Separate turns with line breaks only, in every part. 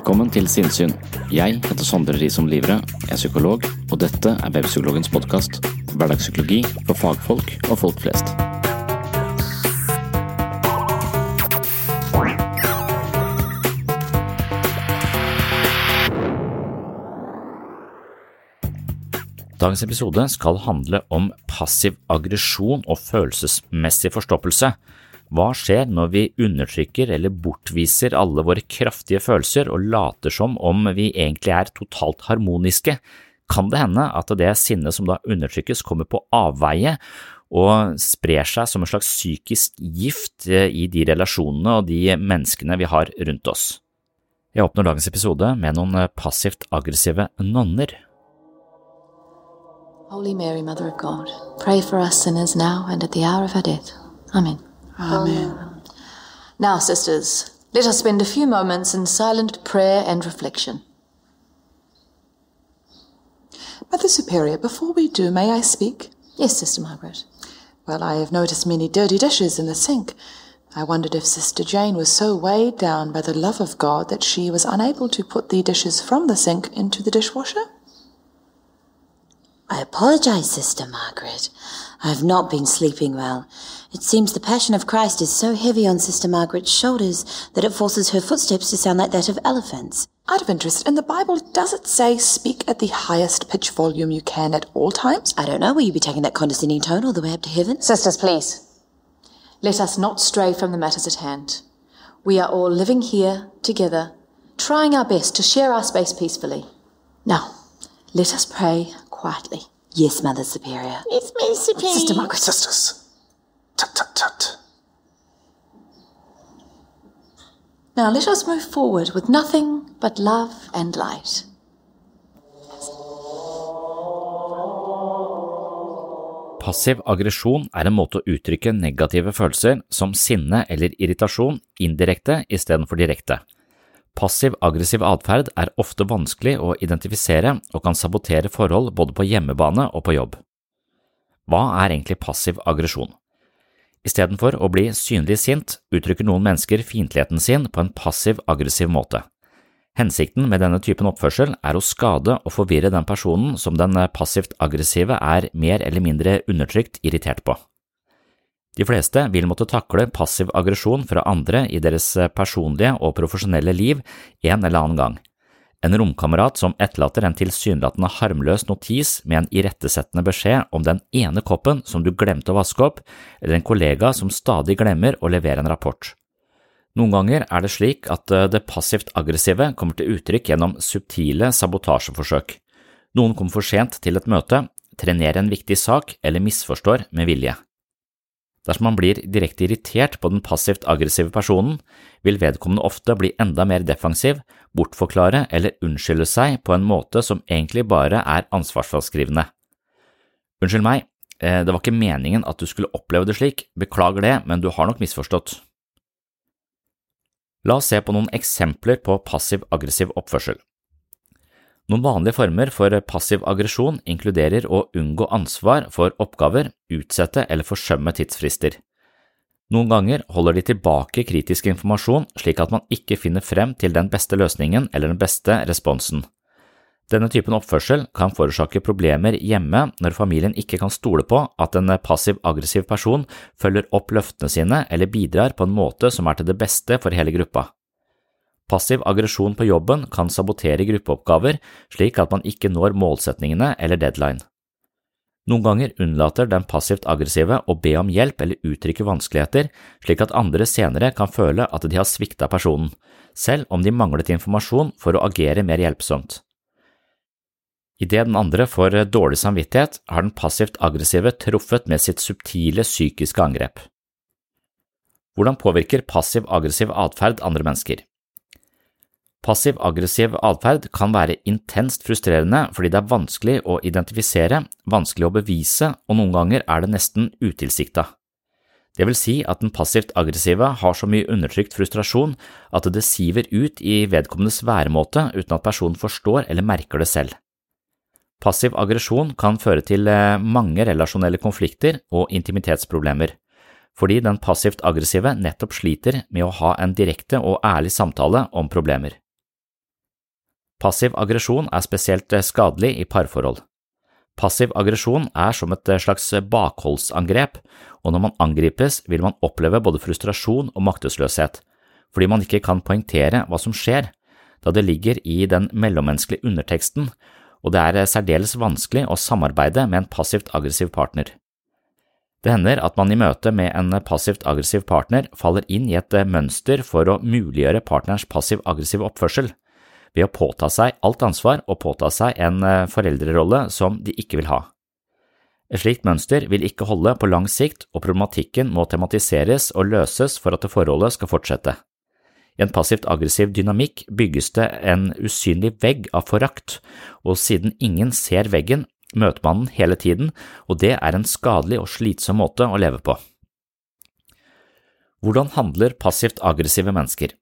Velkommen til Sinnsyn. Jeg heter Sondre Risom Livre, jeg er psykolog, og dette er Webpsykologens podkast. Hverdagspsykologi for fagfolk og folk flest. Dagens episode skal handle om passiv aggresjon og følelsesmessig forstoppelse. Hva skjer når vi undertrykker eller bortviser alle våre kraftige følelser og later som om vi egentlig er totalt harmoniske? Kan det hende at det sinnet som da undertrykkes kommer på avveie og sprer seg som en slags psykisk gift i de relasjonene og de menneskene vi har rundt oss? Jeg åpner dagens episode med noen passivt aggressive nonner.
Holy Mary, Mother of God, pray for us sinners now and at the hour of our death. Amen.
Amen.
Now, sisters, let us spend a few moments in silent prayer and reflection.
Mother Superior, before we do, may I speak?
Yes, Sister Margaret.
Well, I have noticed many dirty dishes in the sink. I wondered if Sister Jane was so weighed down by the love of God that she was unable to put the dishes from the sink into the dishwasher.
I apologize, Sister Margaret. I have not been sleeping well. It seems the Passion of Christ is so heavy on Sister Margaret's shoulders that it forces her footsteps to sound like that of elephants.
Out of interest, in the Bible, does it say speak at the highest pitch volume you can at all times?
I don't know. Will you be taking that condescending tone all the way up to heaven?
Sisters, please. Let us not stray from the matters at hand. We are all living here together, trying our best to share our space peacefully. Now, let us pray quietly.
Yes, Mother Superior.
It's me, Superior.
Sister Margaret, sisters. Tut, tut, tut.
Now let us move forward with nothing but love and light.
Passiv aggresjon er en måte å uttrykke negative følelser som sinne eller irritasjon indirekte istedenfor direkte. Passiv aggressiv atferd er ofte vanskelig å identifisere og kan sabotere forhold både på hjemmebane og på jobb. Hva er egentlig passiv aggresjon? Istedenfor å bli synlig sint, uttrykker noen mennesker fiendtligheten sin på en passiv aggressiv måte. Hensikten med denne typen oppførsel er å skade og forvirre den personen som den passivt aggressive er mer eller mindre undertrykt irritert på. De fleste vil måtte takle passiv aggresjon fra andre i deres personlige og profesjonelle liv en eller annen gang. En romkamerat som etterlater en tilsynelatende harmløs notis med en irettesettende beskjed om den ene koppen som du glemte å vaske opp, eller en kollega som stadig glemmer å levere en rapport. Noen ganger er det slik at det passivt aggressive kommer til uttrykk gjennom subtile sabotasjeforsøk. Noen kommer for sent til et møte, trenerer en viktig sak eller misforstår med vilje. Dersom man blir direkte irritert på den passivt aggressive personen, vil vedkommende ofte bli enda mer defensiv, bortforklare eller unnskylde seg på en måte som egentlig bare er ansvarsfraskrivende. Unnskyld meg, eh, det var ikke meningen at du skulle oppleve det slik, beklager det, men du har nok misforstått. La oss se på noen eksempler på passiv-aggressiv oppførsel. Noen vanlige former for passiv aggresjon inkluderer å unngå ansvar for oppgaver, utsette eller forsømme tidsfrister. Noen ganger holder de tilbake kritisk informasjon slik at man ikke finner frem til den beste løsningen eller den beste responsen. Denne typen oppførsel kan forårsake problemer hjemme når familien ikke kan stole på at en passiv-aggressiv person følger opp løftene sine eller bidrar på en måte som er til det beste for hele gruppa. Passiv aggresjon på jobben kan sabotere gruppeoppgaver slik at man ikke når målsetningene eller deadline. Noen ganger unnlater den passivt aggressive å be om hjelp eller uttrykke vanskeligheter, slik at andre senere kan føle at de har svikta personen, selv om de manglet informasjon for å agere mer hjelpsomt. Idet den andre får dårlig samvittighet, har den passivt aggressive truffet med sitt subtile psykiske angrep. Hvordan påvirker passiv aggressiv atferd andre mennesker? Passiv-aggressiv atferd kan være intenst frustrerende fordi det er vanskelig å identifisere, vanskelig å bevise, og noen ganger er det nesten utilsikta. Det vil si at den passivt aggressive har så mye undertrykt frustrasjon at det siver ut i vedkommendes væremåte uten at personen forstår eller merker det selv. Passiv aggresjon kan føre til eh, mange relasjonelle konflikter og intimitetsproblemer, fordi den passivt aggressive nettopp sliter med å ha en direkte og ærlig samtale om problemer. Passiv aggresjon er spesielt eh, skadelig i parforhold. Passiv aggresjon er som et eh, slags bakholdsangrep, og når man angripes vil man oppleve både frustrasjon og maktesløshet, fordi man ikke kan poengtere hva som skjer, da det ligger i den mellommenneskelige underteksten, og det er eh, særdeles vanskelig å samarbeide med en passivt aggressiv partner. Det hender at man i møte med en passivt aggressiv partner faller inn i et mønster for å muliggjøre partnerens passiv aggressive oppførsel ved å påta seg alt ansvar og påta seg en eh, foreldrerolle som de ikke vil ha. Et slikt mønster vil ikke holde på lang sikt, og problematikken må tematiseres og løses for at det forholdet skal fortsette. I en passivt aggressiv dynamikk bygges det en usynlig vegg av forakt, og siden ingen ser veggen, møter man den hele tiden, og det er en skadelig og slitsom måte å leve på. Hvordan handler passivt aggressive mennesker?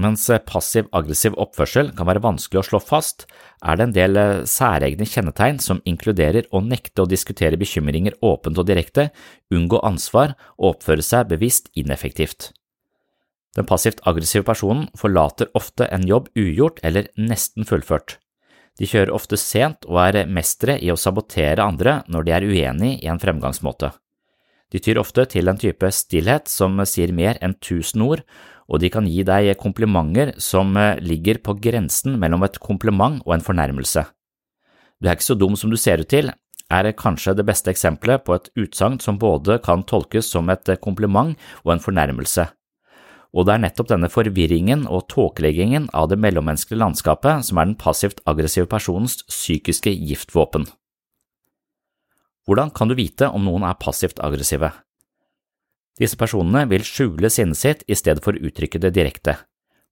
Mens passiv-aggressiv oppførsel kan være vanskelig å slå fast, er det en del eh, særegne kjennetegn som inkluderer å nekte å diskutere bekymringer åpent og direkte, unngå ansvar og oppføre seg bevisst ineffektivt. Den passivt aggressive personen forlater ofte en jobb ugjort eller nesten fullført. De kjører ofte sent og er mestere i å sabotere andre når de er uenig i en fremgangsmåte. De tyr ofte til en type stillhet som sier mer enn tusen ord, og de kan gi deg komplimenter som eh, ligger på grensen mellom et kompliment og en fornærmelse. Du er ikke så dum som du ser ut til, er kanskje det beste eksempelet på et utsagn som både kan tolkes som et kompliment og en fornærmelse. Og det er nettopp denne forvirringen og tåkeleggingen av det mellommenneskelige landskapet som er den passivt aggressive personens psykiske giftvåpen. Hvordan kan du vite om noen er passivt aggressive? Disse personene vil skjule sinnet sitt i stedet for å uttrykke det direkte.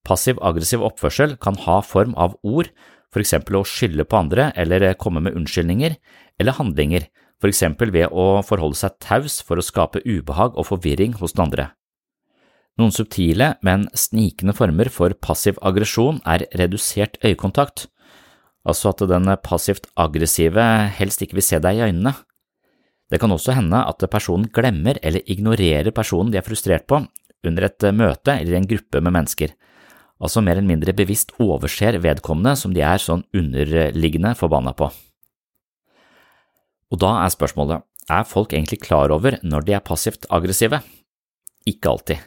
Passiv-aggressiv oppførsel kan ha form av ord, for eksempel å skylde på andre eller komme med unnskyldninger, eller handlinger, for eksempel ved å forholde seg taus for å skape ubehag og forvirring hos den andre. Noen subtile, men snikende former for passiv aggresjon er redusert øyekontakt, altså at den passivt aggressive helst ikke vil se deg i øynene. Det kan også hende at personen glemmer eller ignorerer personen de er frustrert på under et møte eller en gruppe med mennesker, altså mer eller mindre bevisst overser vedkommende som de er sånn underliggende forbanna på. Og da er spørsmålet, er folk egentlig klar over når de er passivt aggressive? Ikke alltid.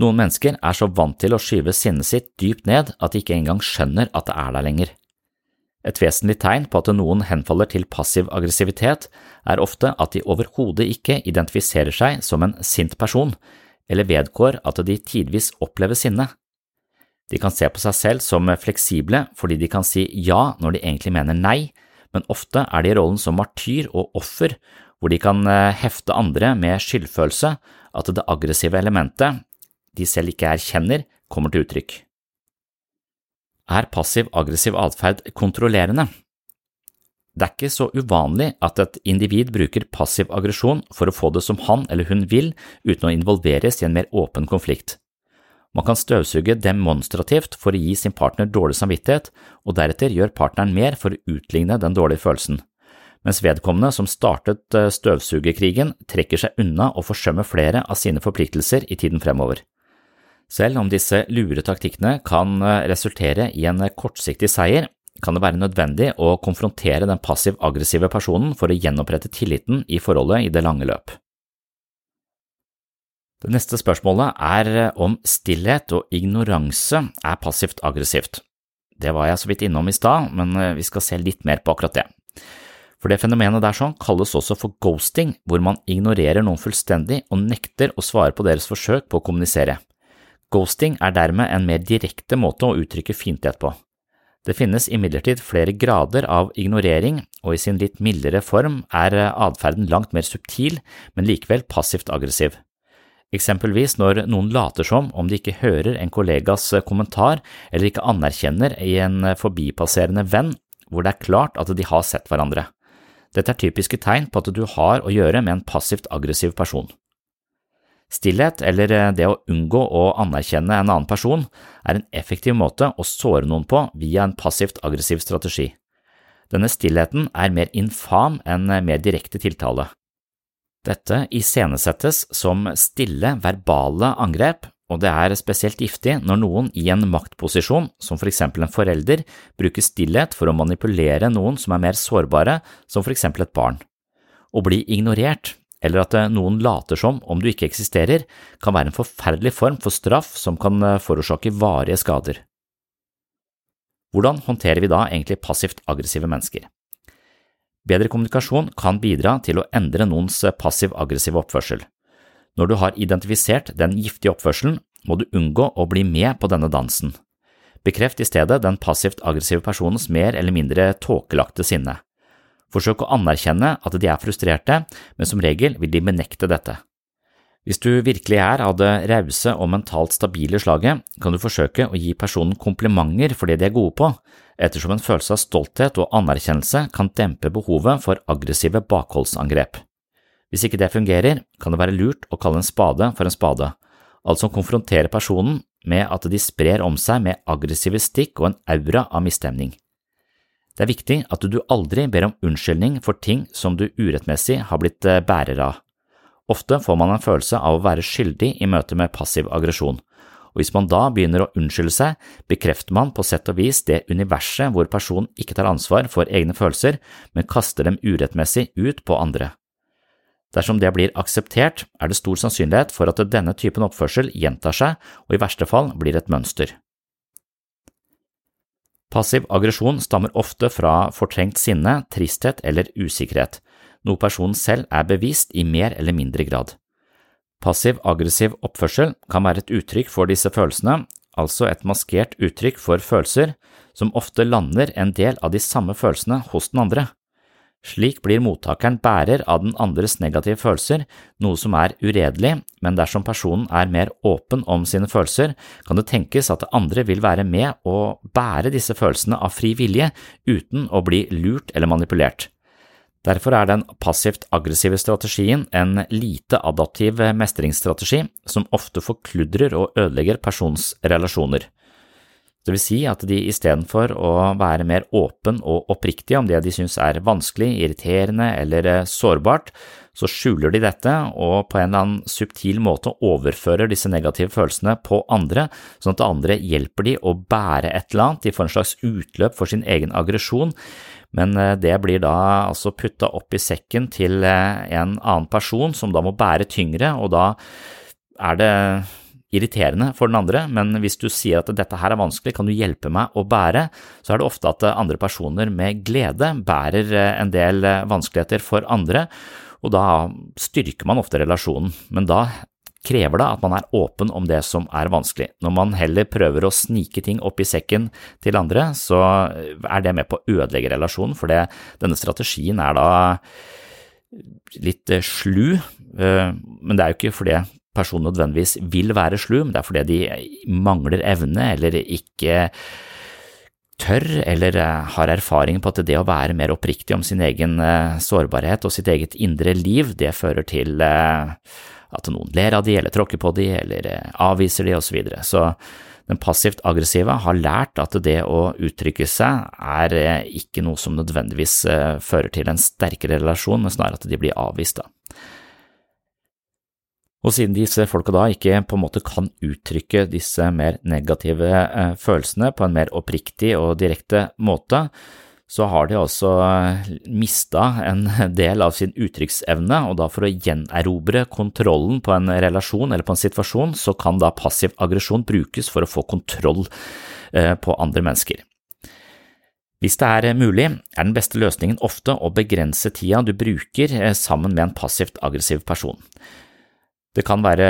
Noen mennesker er så vant til å skyve sinnet sitt dypt ned at de ikke engang skjønner at det er der lenger. Et vesentlig tegn på at noen henfaller til passiv aggressivitet, er ofte at de overhodet ikke identifiserer seg som en sint person, eller vedgår at de tidvis opplever sinne. De kan se på seg selv som fleksible fordi de kan si ja når de egentlig mener nei, men ofte er de i rollen som martyr og offer, hvor de kan eh, hefte andre med skyldfølelse, at det aggressive elementet de selv ikke erkjenner, kommer til uttrykk. Er passiv-aggressiv atferd kontrollerende? Det er ikke så uvanlig at et individ bruker passiv aggresjon for å få det som han eller hun vil, uten å involveres i en mer åpen konflikt. Man kan støvsuge demonstrativt for å gi sin partner dårlig samvittighet, og deretter gjør partneren mer for å utligne den dårlige følelsen, mens vedkommende som startet eh, støvsugerkrigen, trekker seg unna og forsømmer flere av sine forpliktelser i tiden fremover. Selv om disse lure taktikkene kan eh, resultere i en kortsiktig seier, kan det være nødvendig å konfrontere den passiv-aggressive personen for å gjenopprette tilliten i forholdet i det lange løp. Det neste spørsmålet er eh, om stillhet og ignoranse er passivt aggressivt. Det var jeg så vidt innom i stad, men eh, vi skal se litt mer på akkurat det. For det fenomenet der sånn kalles også for ghosting, hvor man ignorerer noen fullstendig og nekter å svare på deres forsøk på å kommunisere. Ghosting er dermed en mer direkte måte å uttrykke fiendtlighet på. Det finnes imidlertid flere grader av ignorering, og i sin litt mildere form er eh, atferden langt mer subtil, men likevel passivt aggressiv. Eksempelvis når noen later som om de ikke hører en kollegas kommentar eller ikke anerkjenner i en forbipasserende venn hvor det er klart at de har sett hverandre. Dette er typiske tegn på at du har å gjøre med en passivt aggressiv person. Stillhet, eller det å unngå å anerkjenne en annen person, er en effektiv måte å såre noen på via en passivt aggressiv strategi. Denne stillheten er mer infam enn mer direkte tiltale. Dette iscenesettes som stille verbale angrep, og det er spesielt giftig når noen i en maktposisjon, som for eksempel en forelder, bruker stillhet for å manipulere noen som er mer sårbare, som for eksempel et barn. Å bli ignorert, eller at noen later som om du ikke eksisterer, kan være en forferdelig form for straff som kan forårsake varige skader. Hvordan håndterer vi da egentlig passivt aggressive mennesker? Bedre kommunikasjon kan bidra til å endre noens passiv-aggressive oppførsel. Når du har identifisert den giftige oppførselen, må du unngå å bli med på denne dansen. Bekreft i stedet den passivt aggressive personens mer eller mindre tåkelagte sinne. Forsøk å anerkjenne at de er frustrerte, men som regel vil de benekte dette. Hvis du virkelig er av det rause og mentalt stabile slaget, kan du forsøke å gi personen komplimenter for det de er gode på, ettersom en følelse av stolthet og anerkjennelse kan dempe behovet for aggressive bakholdsangrep. Hvis ikke det fungerer, kan det være lurt å kalle en spade for en spade, altså konfrontere personen med at de sprer om seg med aggressive stikk og en aura av misstemning. Det er viktig at du aldri ber om unnskyldning for ting som du urettmessig har blitt eh, bærer av. Ofte får man en følelse av å være skyldig i møte med passiv aggresjon, og hvis man da begynner å unnskylde seg, bekrefter man på sett og vis det universet hvor personen ikke tar ansvar for egne følelser, men kaster dem urettmessig ut på andre. Dersom det blir akseptert, er det stor sannsynlighet for at denne typen oppførsel gjentar seg og i verste fall blir et mønster. Passiv aggresjon stammer ofte fra fortrengt sinne, tristhet eller usikkerhet, noe personen selv er bevist i mer eller mindre grad. Passiv-aggressiv oppførsel kan være et uttrykk for disse følelsene, altså et maskert uttrykk for følelser som ofte lander en del av de samme følelsene hos den andre. Slik blir mottakeren bærer av den andres negative følelser, noe som er uredelig, men dersom personen er mer åpen om sine følelser, kan det tenkes at andre vil være med å bære disse følelsene av fri vilje uten å bli lurt eller manipulert. Derfor er den passivt aggressive strategien en lite adaptiv mestringsstrategi som ofte forkludrer og ødelegger persons relasjoner. Det vil si at de istedenfor å være mer åpen og oppriktig om det de synes er vanskelig, irriterende eller eh, sårbart, så skjuler de dette og på en eller annen subtil måte overfører disse negative følelsene på andre, sånn at andre hjelper de å bære et eller annet, de får en slags utløp for sin egen aggresjon, men eh, det blir da altså putta opp i sekken til eh, en annen person som da må bære tyngre, og da er det irriterende for den andre, men hvis du sier at dette her er vanskelig, kan du hjelpe meg å bære, så er det ofte at andre personer med glede bærer eh, en del eh, vanskeligheter for andre, og da styrker man ofte relasjonen, men da krever det at man er åpen om det som er vanskelig. Når man heller prøver å snike ting opp i sekken til andre, så er det med på å ødelegge relasjonen, for det, denne strategien er da litt eh, slu, men det er jo ikke fordi personen nødvendigvis vil være slu, men det er fordi de mangler evne eller ikke tør eller eh, har erfaring på at det å være mer oppriktig om sin egen sårbarhet og sitt eget indre liv, det fører til at noen ler av de eller tråkker på de eller avviser de osv. Så, videre. så den passivt aggressive har lært at det å uttrykke seg er eh, ikke noe som nødvendigvis eh, fører til en sterkere relasjon, men snarere at de blir avvist. Da. Og siden disse folka da ikke på en måte kan uttrykke disse mer negative eh, følelsene på en mer oppriktig og direkte måte, så har de også eh, mista en del av sin uttrykksevne, og da for å gjenerobre kontrollen på en relasjon eller på en situasjon, så kan da passiv aggresjon brukes for å få kontroll eh, på andre mennesker. Hvis det er mulig, er den beste løsningen ofte å begrense tida du bruker sammen med en passivt aggressiv person. Det kan være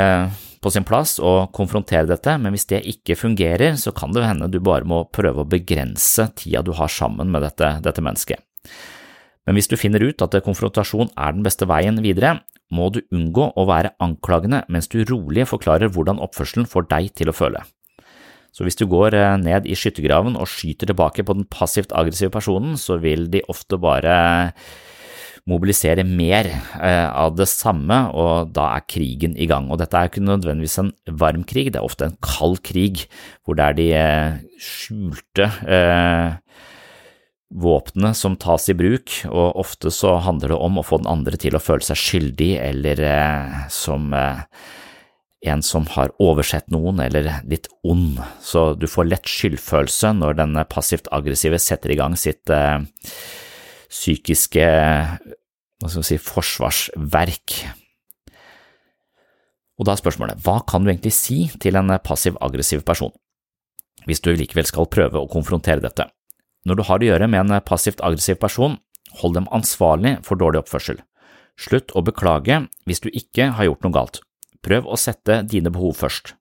på sin plass å konfrontere dette, men hvis det ikke fungerer, så kan det hende du bare må prøve å begrense tida du har sammen med dette, dette mennesket. Men hvis du finner ut at konfrontasjon er den beste veien videre, må du unngå å være anklagende mens du rolig forklarer hvordan oppførselen får deg til å føle. Så hvis du går eh, ned i skyttergraven og skyter tilbake på den passivt aggressive personen, så vil de ofte bare mobilisere mer eh, av det samme, og da er krigen i gang. Og dette er ikke nødvendigvis en varm krig, det er ofte en kald krig, hvor det er de eh, skjulte eh, våpnene som tas i bruk, og ofte så handler det om å få den andre til å føle seg skyldig, eller eh, som en som har oversett noen eller litt ond, så du får lett skyldfølelse når den passivt aggressive setter i gang sitt psykiske hva skal vi si, forsvarsverk. Og da er spørsmålet, hva kan du egentlig si til en passiv-aggressiv person, hvis du likevel skal prøve å konfrontere dette? Når du har å gjøre med en passivt aggressiv person, hold dem ansvarlig for dårlig oppførsel. Slutt å beklage hvis du ikke har gjort noe galt. Prøv å sette dine behov først.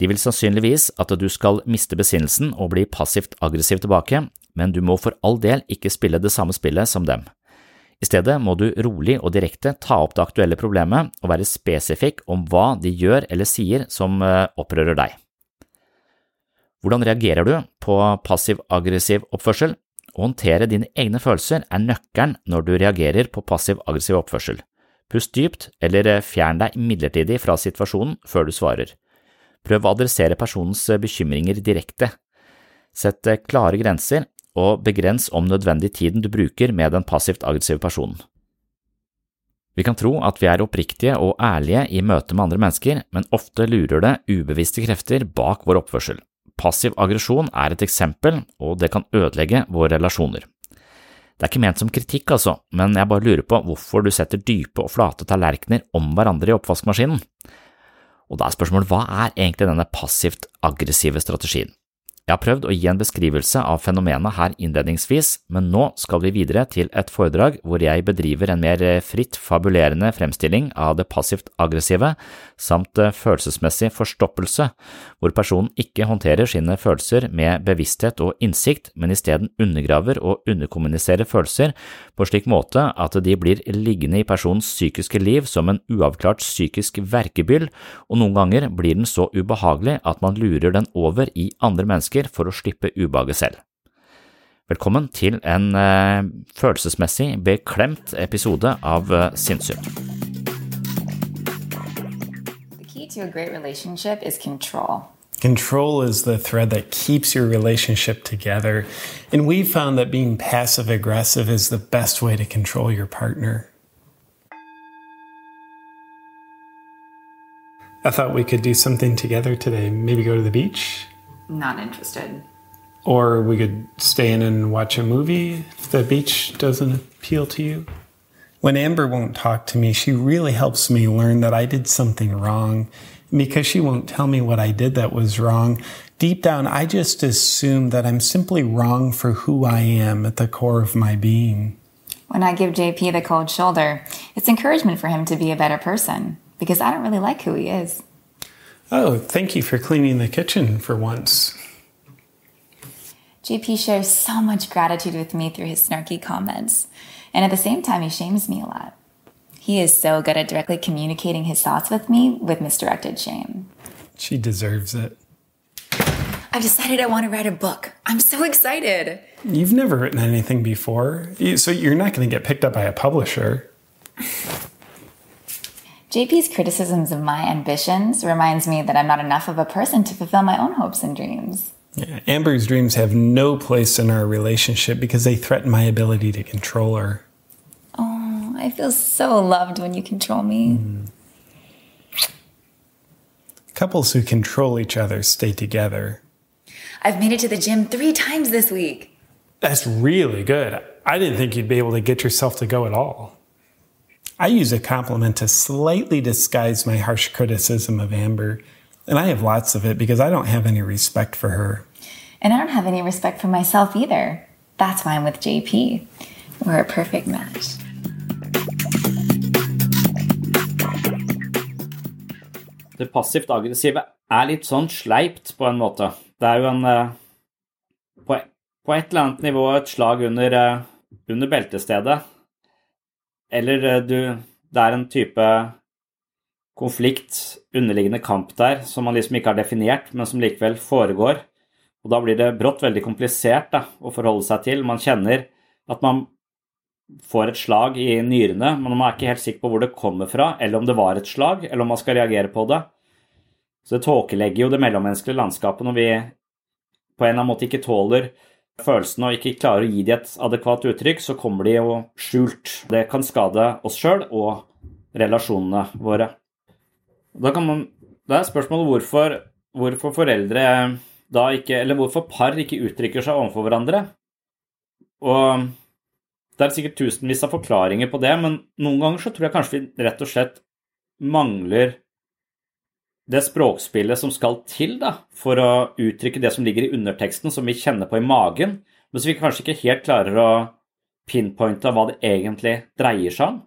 De vil sannsynligvis at du skal miste besinnelsen og bli passivt aggressiv tilbake, men du må for all del ikke spille det samme spillet som dem. I stedet må du rolig og direkte ta opp det aktuelle problemet og være spesifikk om hva de gjør eller sier som eh, opprører deg. Hvordan reagerer du på passiv-aggressiv oppførsel? Å håndtere dine egne følelser er nøkkelen når du reagerer på passiv-aggressiv oppførsel. Pust dypt, eller eh, fjern deg midlertidig fra situasjonen før du svarer. Prøv å adressere personens eh, bekymringer direkte. Sett klare grenser og begrens om nødvendig tiden du bruker med den passivt aggressive personen. Vi kan tro at vi er oppriktige og ærlige i møte med andre mennesker, men ofte lurer det ubevisste krefter bak vår oppførsel. Passiv aggresjon er et eksempel, og det kan ødelegge våre relasjoner. Det er ikke ment som kritikk, altså, men jeg bare lurer på hvorfor du setter dype og flate tallerkener om hverandre i oppvaskmaskinen. Og da er spørsmålet hva er egentlig denne passivt aggressive strategien? Jeg har prøvd å gi en beskrivelse av fenomenet her innledningsvis, men nå skal vi videre til et foredrag hvor jeg bedriver en mer fritt fabulerende fremstilling av det passivt aggressive samt følelsesmessig forstoppelse, hvor personen ikke håndterer sine følelser med bevissthet og innsikt, men isteden undergraver og underkommuniserer følelser på slik måte at de blir liggende i personens psykiske liv som en uavklart psykisk verkebyll, og noen ganger blir den så ubehagelig at man lurer den over i andre mennesker mennesker for å slippe ubehaget selv. Velkommen til en uh, følelsesmessig beklemt episode av Sinnsyn.
The key to a great relationship is control.
Control is the thread that keeps your relationship together. And we've found that being passive aggressive is the best way to control your partner. I thought we could do something together today. Maybe go to the beach?
Not interested.
Or we could stay in and watch a movie if the beach doesn't appeal to you. When Amber won't talk to me, she really helps me learn that I did something wrong. And because she won't tell me what I did that was wrong, deep down, I just assume that I'm simply wrong for who I am at the core of my being.
When I give JP the cold shoulder, it's encouragement for him to be a better person because I don't really like who he is.
Oh, thank you for cleaning the kitchen for once.
JP shares so much gratitude with me through his snarky comments, and at the same time, he shames me a lot. He is so good at directly communicating his thoughts with me with misdirected shame.
She deserves it.
I've decided I want to write a book. I'm so excited.
You've never written anything before, so you're not going to get picked up by a publisher.
JP's criticisms of my ambitions reminds me that I'm not enough of a person to fulfill my own hopes and dreams.
Yeah, Amber's dreams have no place in our relationship because they threaten my ability to control her.
Oh, I feel so loved when you control me.
Mm. Couples who control each other stay together.
I've made it to the gym three times this week.
That's really good. I didn't think you'd be able to get yourself to go at all. I use a compliment to slightly disguise my harsh criticism of Amber, and I have lots of it because I don't have any respect for her.
And I don't have any respect for myself either. That's why I'm with JP. We're a perfect match.
Det passivt aggressive er litt sånn sleipt på en måte. Det er jo en eh, På, på et eller annet nivå et slag under, eh, under beltestedet. Eller eh, du Det er en type konflikt, underliggende kamp der, som man liksom ikke har definert, men som likevel foregår. Og da blir det brått veldig komplisert da, å forholde seg til. Man kjenner at man får et slag i nyrene, men man er ikke helt sikker på hvor det kommer fra, eller om det var et slag, eller om man skal reagere på det. Så det tåkelegger jo det mellommenneskelige landskapet når vi på en eller annen måte ikke tåler følelsene og ikke klarer å gi dem et adekvat uttrykk, så kommer de jo skjult. Det kan skade oss sjøl og relasjonene våre. Da kan man, det er spørsmålet hvorfor, hvorfor foreldre da ikke Eller hvorfor par ikke uttrykker seg overfor hverandre. Og det er sikkert tusenvis av forklaringer på det, men noen ganger så tror jeg kanskje vi rett og slett mangler det språkspillet som skal til da, for å uttrykke det som ligger i underteksten, som vi kjenner på i magen, men som vi kanskje ikke helt klarer å pinpointe hva det egentlig dreier seg om.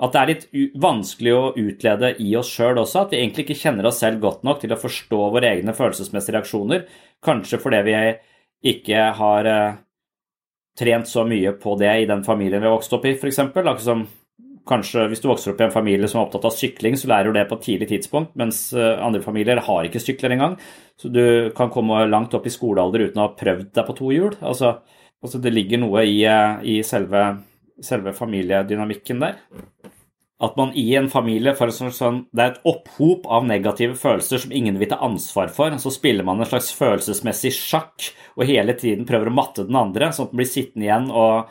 At det er litt vanskelig å utlede i oss sjøl også, at vi egentlig ikke kjenner oss selv godt nok til å forstå våre egne følelsesmessige reaksjoner, kanskje fordi vi ikke har eh, trent så mye på det i den familien vi har vokst opp i, f.eks. Liksom, kanskje hvis du vokser opp i en familie som er opptatt av sykling, så lærer du det på et tidlig tidspunkt, mens eh, andre familier har ikke sykler engang. Så du kan komme langt opp i skolealder uten å ha prøvd deg på to hjul. Altså, altså det ligger noe i, eh, i selve, selve familiedynamikken der at man i en familie får sånn, sånn, Det er et opphop av negative følelser som ingen vil ta ansvar for. Så spiller man en slags følelsesmessig sjakk og hele tiden prøver å matte den andre, sånn at den blir sittende igjen og,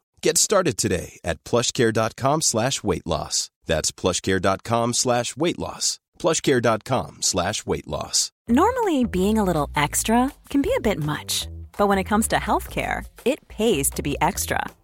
Get started today at plushcare.com slash weight loss. That's plushcare.com slash weight loss. plushcare.com slash weight loss.
Normally, being a little extra can be a bit much. But when it comes to healthcare, it pays to be extra.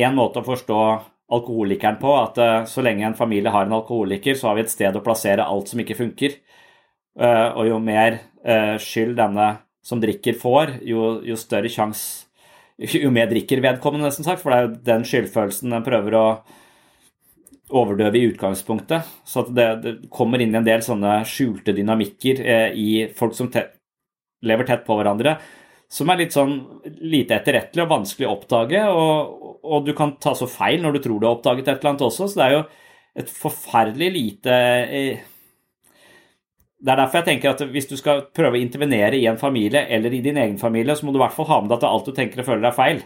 en måte å forstå alkoholikeren på, at uh, så lenge en familie har en alkoholiker, så har vi et sted å plassere alt som ikke funker. Uh, og jo mer uh, skyld denne som drikker får, jo, jo større sjanse Jo mer drikker vedkommende, nesten sagt, for det er jo den skyldfølelsen den prøver å, overdøve i utgangspunktet. Så det, det kommer inn en del sånne skjulte dynamikker eh, i folk som te lever tett på hverandre, som er litt sånn lite etterrettelig og vanskelig å oppdage. Og, og, du kan ta så feil når du tror du har oppdaget et eller annet også, så det er jo et forferdelig lite eh, det er derfor jeg tenker at hvis du skal prøve å intervenere i en familie eller i din egen familie, så må du i hvert fall ha med deg at alt du tenker og føler er feil.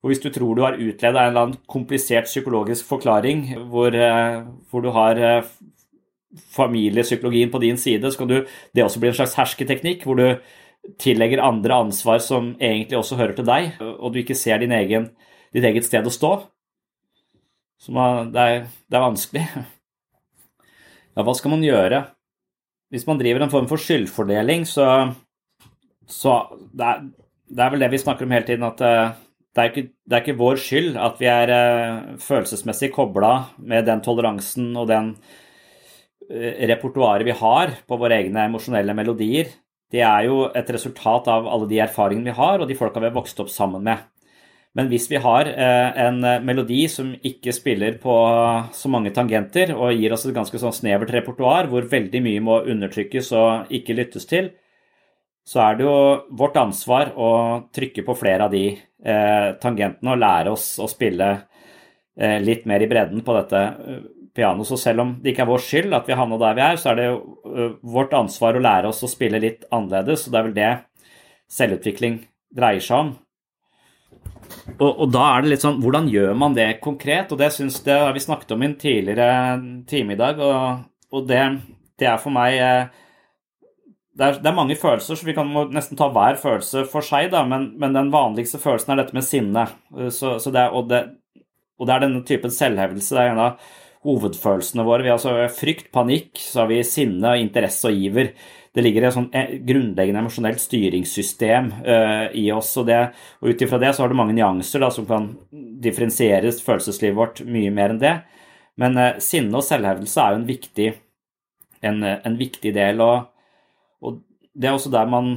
Og hvis du tror du har utleda en eller annen komplisert psykologisk forklaring hvor, eh, hvor, du har eh, familiepsykologien på din side, så kan du, det også bli en slags hersketeknikk hvor du tillegger andre ansvar som egentlig også hører til deg, og du ikke ser din egen, ditt eget sted å stå. Så man, det, er, det er vanskelig. Ja, hva skal man gjøre? hvis man driver en form for skyldfordeling, så, så det, er, det, er, vel det vi snakker om hele tiden, at eh, det er ikke, det er ikke vår skyld at vi er uh, følelsesmessig kobla med den toleransen og den uh, repertoaret vi har på våre egne emosjonelle melodier. Det er jo et resultat av alle de erfaringene vi har, og de folka vi har vokst opp sammen med. Men hvis vi har eh, en eh, melodi som ikke spiller på så mange tangenter, og gir oss et ganske sånn snevert repertoar hvor veldig mye må undertrykkes og ikke lyttes til, så er det jo vårt ansvar å trykke på flere av de eh, tangentene og lære oss å spille litt mer i bredden på dette pianoet. Så selv om det ikke er vår skyld at vi havna der vi er, så er det vårt ansvar å lære oss å spille litt annerledes, og det er vel det selvutvikling dreier seg om. Og, og, da er det litt sånn Hvordan gjør man det konkret? Og det syns det har vi snakket om i en tidligere time i dag, og, og det, det, er for meg eh, det er, det er, mange følelser, så vi kan nesten ta hver følelse for seg, da, men, men den vanligste følelsen er dette med sinne. Så, så det, og, det, og, det, er denne typen selvhevdelse. Det er en av hovedfølelsene våre. Vi har altså frykt, panikk, så har vi sinne, interesse og iver det ligger et sånn eh, grunnleggende emosjonelt styringssystem uh, i oss. Og, det, og ut ifra det så har du mange nyanser da, som kan differensieres følelseslivet vårt mye mer enn det. Men uh, sinne og selvhevdelse er jo en viktig, en, en viktig del. Og, og, det er også der man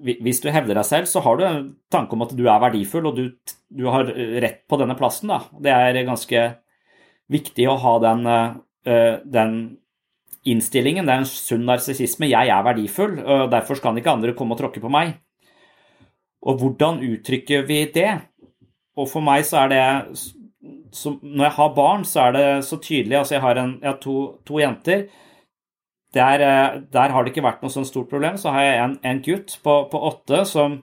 Hvis du hevder deg selv, så har du en tanke om at du er verdifull, og du, du har rett på denne plassen. Da. Det er ganske viktig å ha den, uh, den innstillingen. Det er en sunn narsissisme. Jeg er verdifull, og derfor kan ikke andre komme og tråkke på meg. Og hvordan uttrykker vi det? Og for meg så er det så Når jeg har barn, så er det så tydelig. Altså, jeg har, en, jeg har to, to, jenter. Der, eh, der, har det ikke vært noe sånn stort problem. Så har jeg en, en gutt på, på åtte som,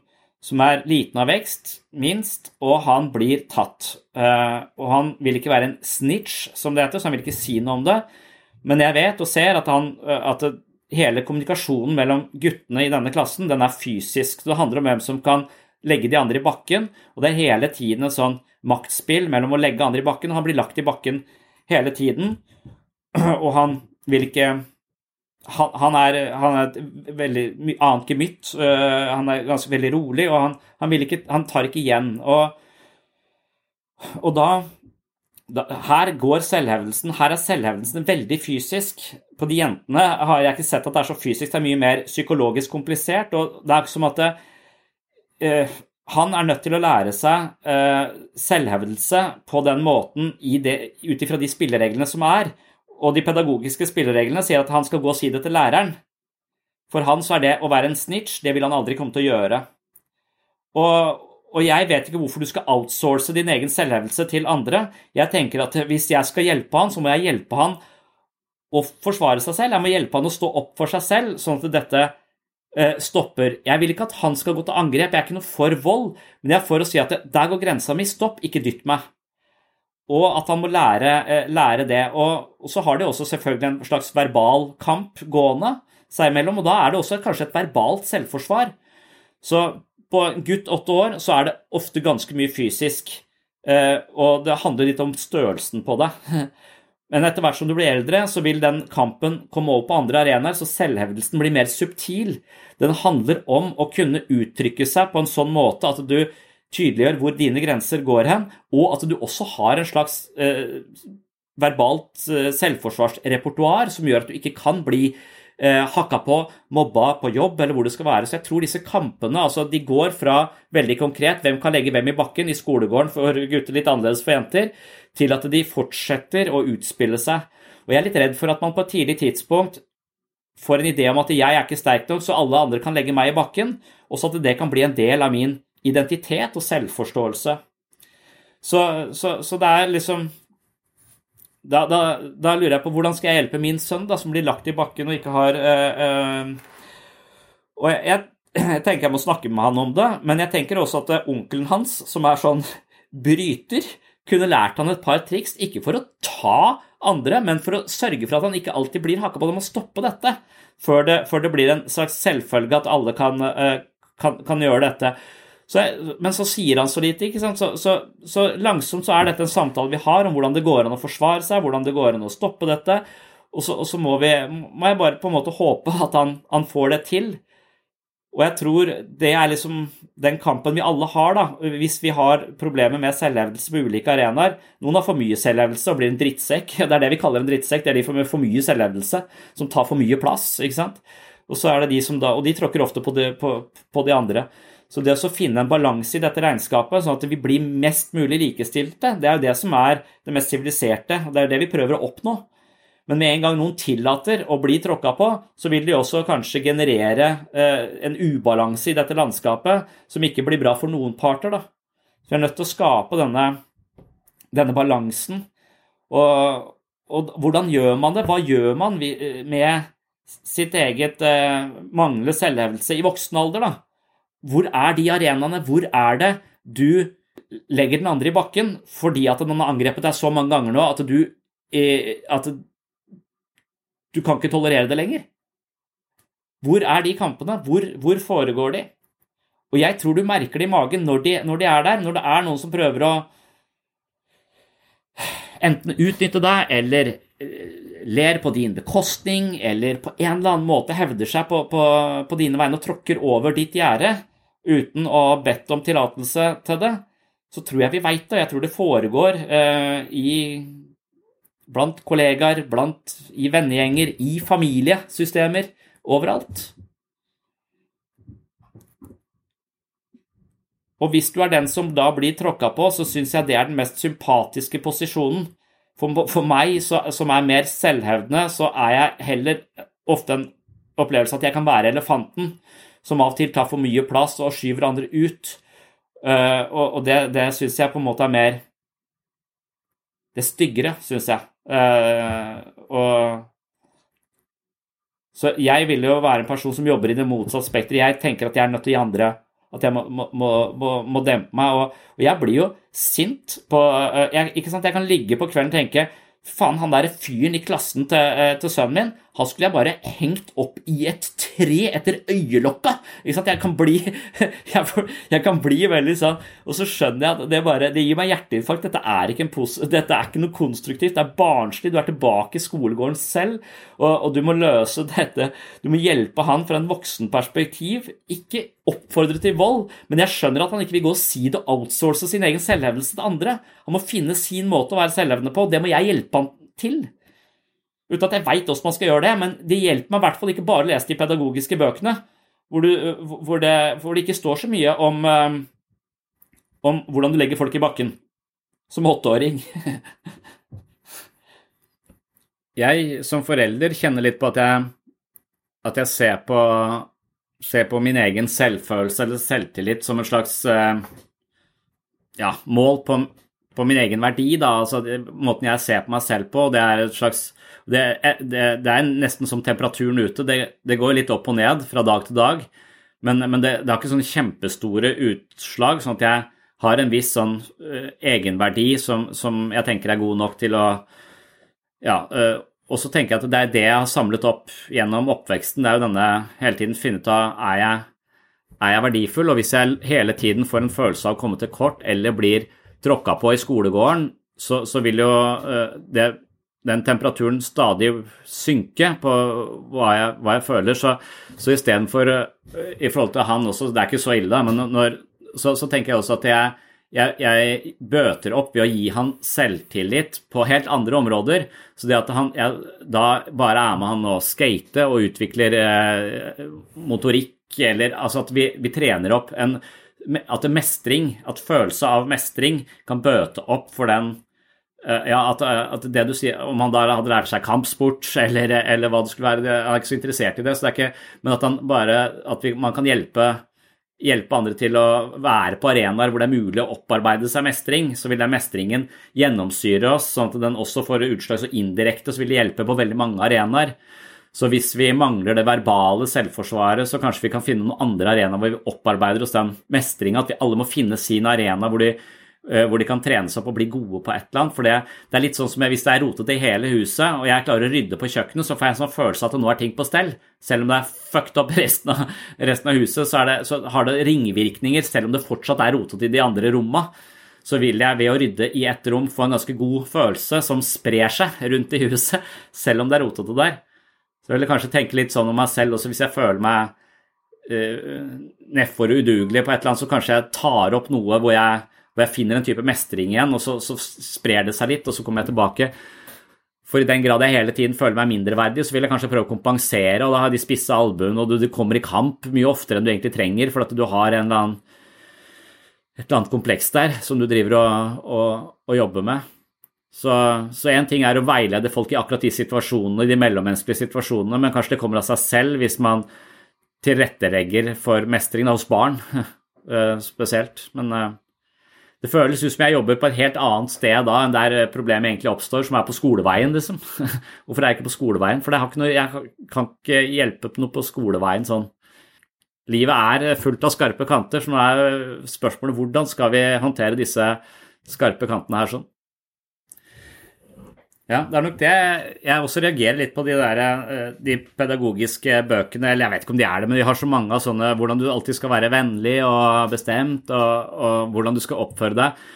som, er liten av vekst, minst, og han blir tatt. Uh, og han vil ikke være en snitch, som det heter, så han vil ikke si noe om det. Men jeg vet og ser at, han, at hele kommunikasjonen mellom guttene i denne klassen den er fysisk. Det handler om hvem som kan legge de andre i bakken, og det er hele tiden et sånn maktspill mellom å legge andre i bakken, og han blir lagt i bakken hele tiden. Og han vil ikke han, han, er, han er, et veldig annet gemytt. Uh, han er ganske veldig rolig, og han, han, ikke, tar ikke igjen. Og, og da her går selvhevdelsen Her er selvhevdelsen veldig fysisk. På de jentene har jeg ikke sett at det er så fysisk, det er mye mer psykologisk komplisert. og Det er ikke som at det, uh, han er nødt til å lære seg uh, selvhevdelse på den måten ut ifra de spillereglene som er. Og de pedagogiske spillereglene sier at han skal gå og si det til læreren. For han så er det å være en snitch, det vil han aldri komme til å gjøre. Og, og jeg vet ikke hvorfor du skal outsource din egen selvhevelse til andre. Jeg tenker at hvis jeg skal hjelpe han, så må jeg hjelpe han å forsvare seg selv. Jeg må hjelpe han å stå opp for seg selv, sånn at dette eh, stopper. Jeg vil ikke at han skal gå til angrep, jeg er ikke noe for vold, men jeg er for å si at der går grensa mi, stopp, ikke dytt meg. Og at han må lære, eh, lære det. Og, så har de også selvfølgelig en slags verbal kamp gående seg imellom, og da er det også kanskje et verbalt selvforsvar. Så på en gutt åtte år så er det ofte ganske mye fysisk. Eh, og det handler litt om størrelsen på det. Men etter hvert som du blir eldre, så vil den kampen komme over på andre arenaer, så selvhevdelsen blir mer subtil. Den handler om å kunne uttrykke seg på en sånn måte at du tydeliggjør hvor dine grenser går hen, og at du også har en slags eh, verbalt eh, selvforsvarsrepertoar som gjør at du ikke kan bli
eh, hakka på, mobba på jobb, eller hvor det skal være. Så jeg tror disse kampene altså de går fra veldig konkret hvem kan legge hvem i bakken i skolegården for gutter, litt annerledes for jenter, til at de fortsetter å utspille seg. Og jeg er litt redd for at man på et tidlig tidspunkt får en idé om at jeg er ikke sterk nok, så alle andre kan legge meg i bakken, og så at det kan bli en del av min identitet og selvforståelse. Så, så, så det er liksom da, da, da, lurer jeg på hvordan skal jeg hjelpe min sønn, da, som blir lagt i bakken og ikke har øh, øh, Og jeg, jeg, tenker jeg må snakke med han om det, men jeg tenker også at øh, onkelen hans, som er sånn bryter, kunne lært han et par triks, ikke for å ta andre, men for å sørge for at han ikke alltid blir hakka på. Det må stoppe dette før det, før det, blir en slags selvfølge at alle kan, kan, kan gjøre dette. Så, men så sier han så lite. ikke sant? Så, så, så, langsomt så er dette en samtale vi har om hvordan det går an å forsvare seg, hvordan det går an å stoppe dette. Og så, og må, vi, må, jeg bare på en måte håpe at han, han, får det til. Og jeg tror det er liksom den kampen vi alle har, da, hvis vi har problemer med selvhevdelse på ulike arenaer. Noen har for mye selvhevdelse og blir en drittsekk. Det er det vi kaller en drittsekk. Det er de med for mye selvhevdelse som tar for mye plass. ikke sant? Og så er det de som da, og de tråkker ofte på de, på, på de andre. Så det å finne en balanse i dette regnskapet, sånn at vi blir mest mulig likestilte, det er jo det som er det mest siviliserte, og det er det vi prøver å oppnå. Men med en gang noen tillater å bli tråkka på, så vil de også kanskje generere eh, en ubalanse i dette landskapet som ikke blir bra for noen parter. Da. Så vi er nødt til å skape denne, denne balansen. Og, og, hvordan gjør man det? Hva gjør man med sitt eget eh, manglende selvhevdelse i voksen alder, da? Hvor er de arenaene? Hvor er det du legger den andre i bakken fordi at den har angrepet deg så mange ganger nå at du, eh, at du kan ikke tolerere det lenger? Hvor er de kampene? Hvor, hvor, foregår de? Og jeg tror du merker det i magen når de, når de er der, når det er noen som prøver å enten utnytte deg eller eh, ler på din bekostning eller på en eller annen måte hevder seg på, på, på dine vegne og tråkker over ditt gjerde uten å ha bedt om tillatelse til det, så tror jeg vi veit det. Jeg tror det foregår eh, i, blant kollegaer, blant, i vennegjenger, i familiesystemer, overalt. Og hvis du er den som da blir tråkka på, så syns jeg det er den mest sympatiske posisjonen for, for meg så, som er mer selvhevdende, så er jeg heller ofte en opplevelse at jeg kan være elefanten som av og til tar for mye plass og skyver andre ut. Uh, og, det, det syns jeg på en måte er mer Det styggere, syns jeg. Uh, og Så jeg vil jo være en person som jobber i det motsatte spekteret. Jeg tenker at jeg er nødt til å gi andre at jeg må, må, må, må dempe meg. Og, og, jeg blir jo sint på uh, jeg, Ikke sant, jeg kan ligge på kvelden og tenke Faen, han derre fyren i klassen til, til, sønnen min, han skulle jeg bare hengt opp i et tre etter øyelokka. Jeg kan bli jeg, kan bli veldig sånn Og så skjønner jeg at det bare Det gir meg hjerteinfarkt. Dette er ikke, en dette er ikke noe konstruktivt. Det er barnslig. Du er tilbake i skolegården selv, og, og du må løse dette. Du må hjelpe han fra en voksenperspektiv. Ikke oppfordre til vold, men jeg skjønner at han ikke vil gå og si det og outsource sin egen selvhevdelse til andre. Han må finne sin måte å være selvhevdende på, og det må jeg hjelpe han til. Uten at jeg veit åssen man skal gjøre det, men det hjelper meg i hvert fall ikke bare å lese de pedagogiske bøkene, hvor, du, hvor, det, hvor det, ikke står så mye om, um, om hvordan du legger folk i bakken som åtteåring. jeg som forelder kjenner litt på at jeg, at jeg ser på ser, på min egen selvfølelse eller selvtillit som en slags eh, ja, mål på, på, min egen verdi. Da. Altså, måten jeg ser på meg selv på, det er et slags det er, det, det er nesten som temperaturen ute. Det, det, går litt opp og ned fra dag til dag. Men, men det, har ikke sånne kjempestore utslag, sånn at jeg har en viss sånn uh, egenverdi som, som, jeg tenker er god nok til å ja, uh, og så tenker jeg at det er det jeg har samlet opp gjennom oppveksten. Det er jo denne hele tiden finne ut av er jeg, er jeg verdifull, og hvis jeg hele tiden får en følelse av å komme til kort eller blir tråkka på i skolegården, så, så vil jo det, den temperaturen stadig synke på hva jeg, hva jeg føler. Så, så istedenfor uh, i forhold til han også, det er ikke så ille, men når, så, så tenker jeg også at jeg jeg, jeg, bøter opp ved å gi han selvtillit på helt andre områder. Så det at han jeg, da bare er med han og skate og utvikler eh, motorikk, eller altså at vi, vi trener opp en At mestring, at følelse av mestring kan bøte opp for den eh, ja, at, at, det du sier, Om han da hadde lært seg kampsport eller, eller hva det skulle være, jeg er ikke så interessert i det. så det er ikke, Men at, han bare, at vi, man kan hjelpe hjelpe andre til å være på arenaer hvor det er mulig å opparbeide seg mestring, så vil den mestringen gjennomsyre oss, sånn at den også får utslag så indirekte, så vil det hjelpe på veldig mange arenaer. Så hvis vi mangler det verbale selvforsvaret, så kanskje vi kan finne noen andre arenaer hvor vi opparbeider oss den mestringa, at vi alle må finne sin arena hvor de Eh, hvor de kan trene seg opp og bli gode på et eller annet. For det, det er litt sånn som jeg, Hvis det er rotete i hele huset, og jeg klarer å rydde på kjøkkenet, så får jeg en sånn følelse at nå er ting på stell. Selv om det er fucked up resten av, resten av huset, så, det, så, har det ringvirkninger, selv om det fortsatt er rotete i de andre romma. Så vil jeg ved å rydde i ett rom få en ganske god følelse som sprer seg rundt i huset, selv om det er rotete der. Så jeg vil kanskje tenke litt sånn om meg selv også, hvis jeg føler meg uh, nedfor udugelig på et eller annet, så kanskje jeg tar opp noe hvor jeg hvor jeg finner en type mestring igjen, og så, så, sprer det seg litt, og så kommer jeg tilbake. For i den grad jeg hele tiden føler meg mindreverdig, så vil jeg kanskje prøve å kompensere, og da har de spisse albuene, og du, du, kommer i kamp mye oftere enn du egentlig trenger, for at du har eller annen, et eller annet kompleks der som du driver og, og, og jobber med. Så én ting er å veilede folk i akkurat de situasjonene, de mellommenneskelige situasjonene, men kanskje det kommer av seg selv hvis man tilrettelegger for mestring da, hos barn eh, spesielt. Men eh, det føles ut som jeg jobber på et helt annet sted da enn der problemet egentlig oppstår, som er på skoleveien, liksom. Hvorfor er jeg ikke på skoleveien? For noe, jeg kan ikke hjelpe på noe på skoleveien sånn. Livet er fullt av skarpe kanter, så nå er spørsmålet hvordan skal vi håndtere disse skarpe kantene her sånn. Ja, det er nok det. Jeg også reagerer litt på de, der, eh, de pedagogiske bøkene. Eller jeg vet ikke om de er det, men de har så mange av sånne hvordan du alltid skal være vennlig og bestemt, og, og hvordan du skal oppføre deg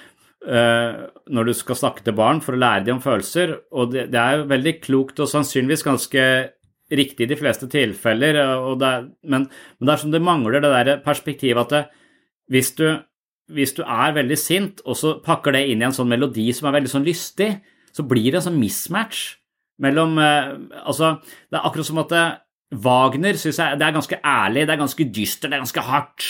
uh, når du skal snakke til barn for å lære dem om følelser. Og det, det er jo veldig klokt og sannsynligvis ganske riktig i de fleste tilfeller, det men, men, det er som det mangler det der perspektivet at det, hvis, du, hvis du er veldig sint, og så pakker det inn i en sånn melodi som er veldig sånn lystig, så blir det en sånn mismatch mellom eh, Altså, det er akkurat som at eh, Wagner syns jeg det er ganske ærlig, det er ganske dyster, det er ganske hardt.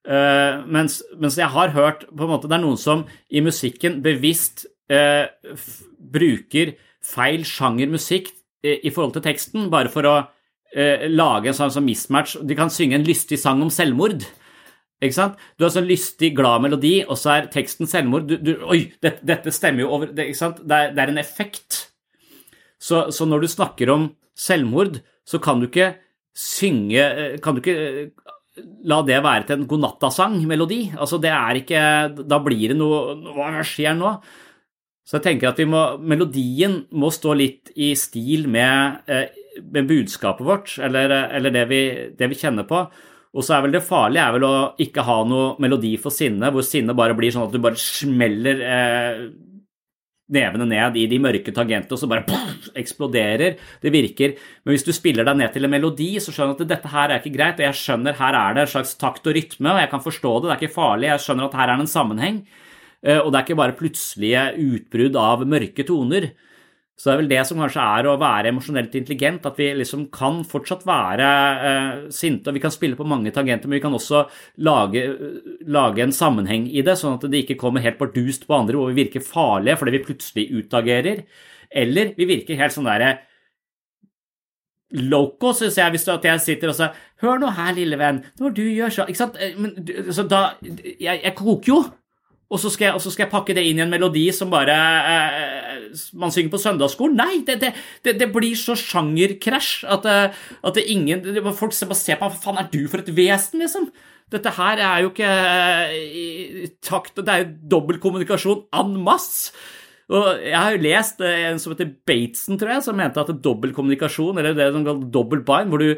Uh, mens, mens, jeg har hørt på en måte Det er noen som i musikken bevisst uh, bruker feil sjanger musikk uh, i forhold til teksten, bare for å lage en sånn, sånn mismatch. De kan synge en lystig sang om selvmord. Ikke sant? Du har sånn lystig, glad melodi, og så er teksten selvmord. Du, du, oi, dette, dette, stemmer jo over det, ikke sant? Det er, det er en effekt. Så, så, når du snakker om selvmord, så kan du ikke synge eh, Kan du ikke eh, la det være til en godnattasang-melodi? Altså, det er ikke Da blir det noe Hva skjer nå? Så jeg tenker at må, melodien må stå litt i stil med, eh, med budskapet vårt, eller, eller det, vi, det vi kjenner på. Og så er vel det farlige er vel å ikke ha noe melodi for sinne, hvor sinne bare blir sånn at du bare smeller eh, nevene ned i de mørke tangentene, og så bare pff, eksploderer. Det virker. Men hvis du spiller deg ned til en melodi, så skjønner du at dette her er ikke greit. og Jeg skjønner her er det en slags takt og rytme, og jeg kan forstå det. Det er ikke farlig. Jeg skjønner at her er det en sammenheng. Eh, og det er ikke bare plutselige utbrudd av mørke toner. Så det er vel det som kanskje er å være emosjonelt intelligent, at vi liksom kan fortsatt være eh, sinte, og vi kan spille på mange tangenter, men vi kan også lage, lage, en sammenheng i det, sånn at det ikke kommer helt bardust på andre, hvor vi virker farlige fordi vi plutselig utagerer, eller vi virker helt sånn derre loco, syns jeg, hvis at jeg sitter og sier 'Hør nå her, lille venn, når du gjør så Ikke sant? Eh, men, så da jeg, jeg koker jo. Og så, jeg, og så, skal jeg, pakke det inn i en melodi som bare eh, man synger på søndagsskolen. Nei, det, det, det, det blir så sjangerkrasj at, eh, at det ingen Folk ser på Hva faen er du for et vesen, liksom? Dette her er jo ikke eh, i takt Det er jo dobbeltkommunikasjon en masse. Og jeg har jo lest eh, en som heter Bateson, tror jeg, som mente at dobbeltkommunikasjon, eller det som dobbelt bind, hvor du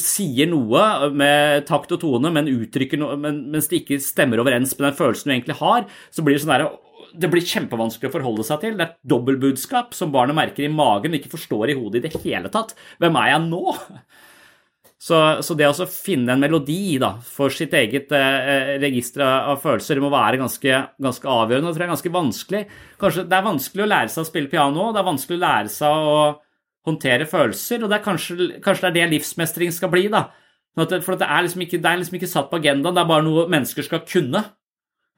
sier noe med takt og tone, men uttrykker noe, men, mens det ikke stemmer overens med den følelsen du egentlig har, så blir det sånn der, det blir kjempevanskelig å forholde seg til. Det er et dobbeltbudskap som barnet merker i magen og ikke forstår i hodet i det hele tatt. Hvem er jeg nå?
Så, så, det å finne en melodi da, for sitt eget eh, register av følelser må være ganske, ganske avgjørende. Det tror jeg er ganske vanskelig. Kanskje Det er vanskelig å lære seg å spille piano, det er vanskelig å lære seg å håndtere følelser, og det kanskje, kanskje det er det livsmestring skal bli. da. For det er, liksom ikke, det er liksom ikke satt på agendaen, det er bare noe mennesker skal kunne.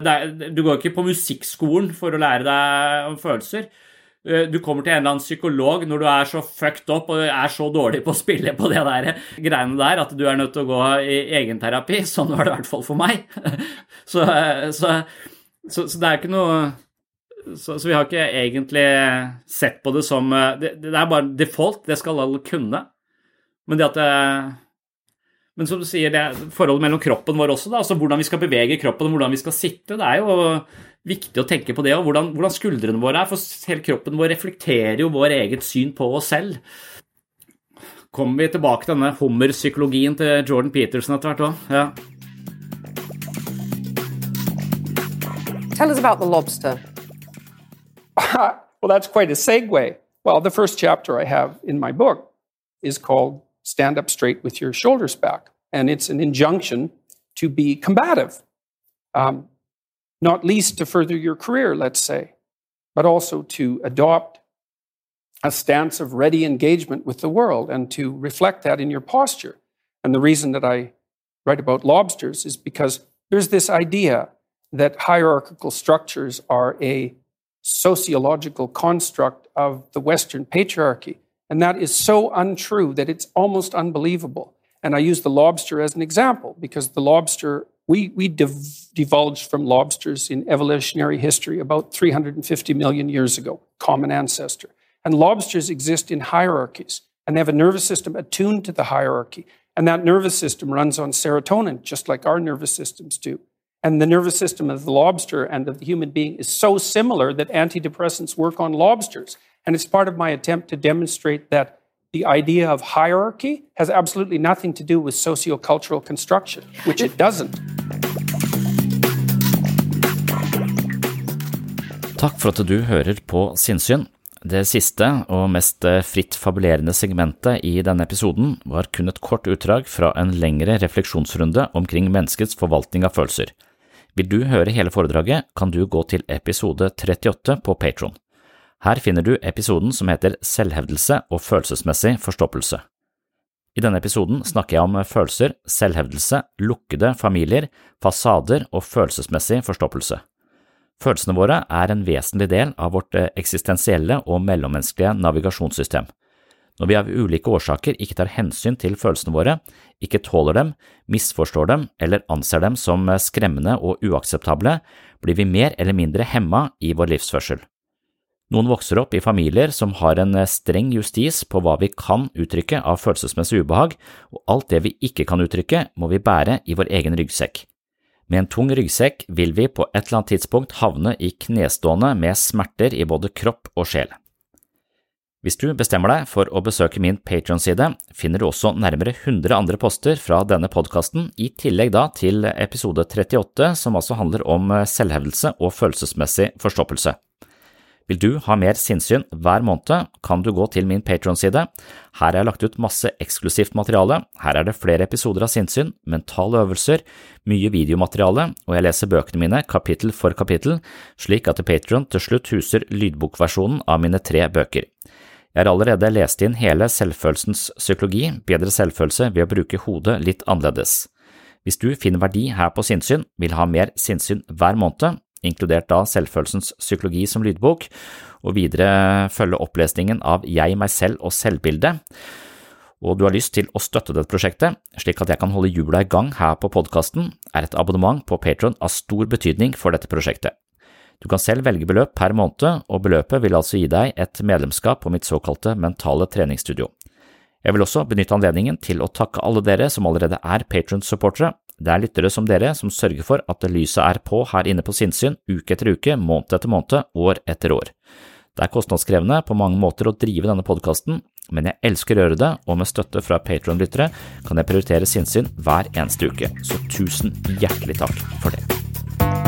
Er, du går ikke på musikkskolen for å lære deg om følelser. Eh, du kommer til en eller annen psykolog når du er så fucked up og er så dårlig på å spille på det der greiene der at du er nødt til å gå i egenterapi. Sånn var det i hvert fall for meg. Så, så, så, så det er ikke noe så, vi har ikke egentlig sett på det som Det, det er bare default, det skal alle kunne. Men det at det, Men som du sier, det forholdet mellom kroppen vår også, da, altså hvordan vi skal bevege kroppen hvordan vi skal sitte, det er jo viktig å tenke på det, og hvordan, hvordan skuldrene våre er. For hele kroppen vår reflekterer jo vår eget syn på oss selv. Kommer vi tilbake til denne hummerpsykologien til Jordan Peterson etter hvert òg? Ja.
Tell us about the lobster. well, that's quite a segue. Well, the first chapter I have in my book is called Stand Up Straight with Your Shoulders Back. And it's an injunction to be combative. Um, not least to further your career, let's say, but also to adopt a stance of ready engagement with the world and to reflect that in your posture. And the reason that I write about lobsters is because there's this idea that hierarchical structures are a sociological construct of the Western patriarchy. And that is so untrue that it's almost unbelievable. And I use the lobster as an example because the lobster we, we div- divulged from lobsters in evolutionary history about 350 million years ago, common ancestor. And lobsters exist in hierarchies, and they have a nervous system attuned to the hierarchy. And that nervous system runs on serotonin, just like our nervous systems do. And the nervous system of the lobster and of the human being is so similar that antidepressants work on lobsters. And it's part of my attempt to demonstrate that the idea of hierarchy has absolutely nothing to do with sociocultural construction, which it doesn't.
Takk for at du hører på Sinnsyn. Det siste og mest fritt fabulerende segmentet i denne episoden var kun et kort utdrag fra en lengre refleksjonsrunde omkring menneskets forvaltning av følelser. Vil du høre hele foredraget, kan du gå til episode 38 på Patron. Her finner du episoden som heter Selvhevdelse og følelsesmessig forstoppelse. I denne episoden snakker jeg om følelser, selvhevdelse, lukkede familier, fasader og følelsesmessig forstoppelse. Følelsene våre er en vesentlig del av vårt eksistensielle og mellommenneskelige navigasjonssystem. Når vi av ulike årsaker ikke tar hensyn til følelsene våre, ikke tåler dem, misforstår dem eller anser dem som skremmende og uakseptable, blir vi mer eller mindre hemma i vår livsførsel. Noen vokser opp i familier som har en streng justis på hva vi kan uttrykke av følelsesmessig ubehag, og alt det vi ikke kan uttrykke, må vi bære i vår egen ryggsekk. Med en tung ryggsekk vil vi på et eller annet tidspunkt havne i knestående med smerter i både kropp og sjel. Hvis du bestemmer deg for å besøke min Patron-side, finner du også nærmere 100 andre poster fra denne podkasten, i tillegg da til episode 38, som altså handler om selvhevdelse og følelsesmessig forstoppelse. Vil du ha mer sinnssyn hver måned, kan du gå til min Patron-side. Her har jeg lagt ut masse eksklusivt materiale, her er det flere episoder av sinnssyn, mentale øvelser, mye videomateriale, og jeg leser bøkene mine kapittel for kapittel, slik at Patron til slutt huser lydbokversjonen av mine tre bøker. Jeg har allerede lest inn hele selvfølelsens psykologi, bedre selvfølelse ved å bruke hodet litt annerledes. Hvis du finner verdi her på sinnssyn, vil ha mer sinnssyn hver måned, inkludert da Selvfølelsens psykologi som lydbok, og videre følge opplesningen av Jeg, meg selv og selvbildet. Og du har lyst til å støtte dette prosjektet, slik at jeg kan holde hjula i gang her på podkasten, er et abonnement på Patron av stor betydning for dette prosjektet. Du kan selv velge beløp per måned, og beløpet vil altså gi deg et medlemskap på mitt såkalte mentale treningsstudio. Jeg vil også benytte anledningen til å takke alle dere som allerede er Patron-supportere, det er lyttere som dere som sørger for at lyset er på her inne på sinnssyn uke etter uke, måned etter måned, år etter år. Det er kostnadskrevende på mange måter å drive denne podkasten, men jeg elsker å gjøre det, og med støtte fra Patron-lyttere kan jeg prioritere sinnssyn hver eneste uke, så tusen hjertelig takk for det.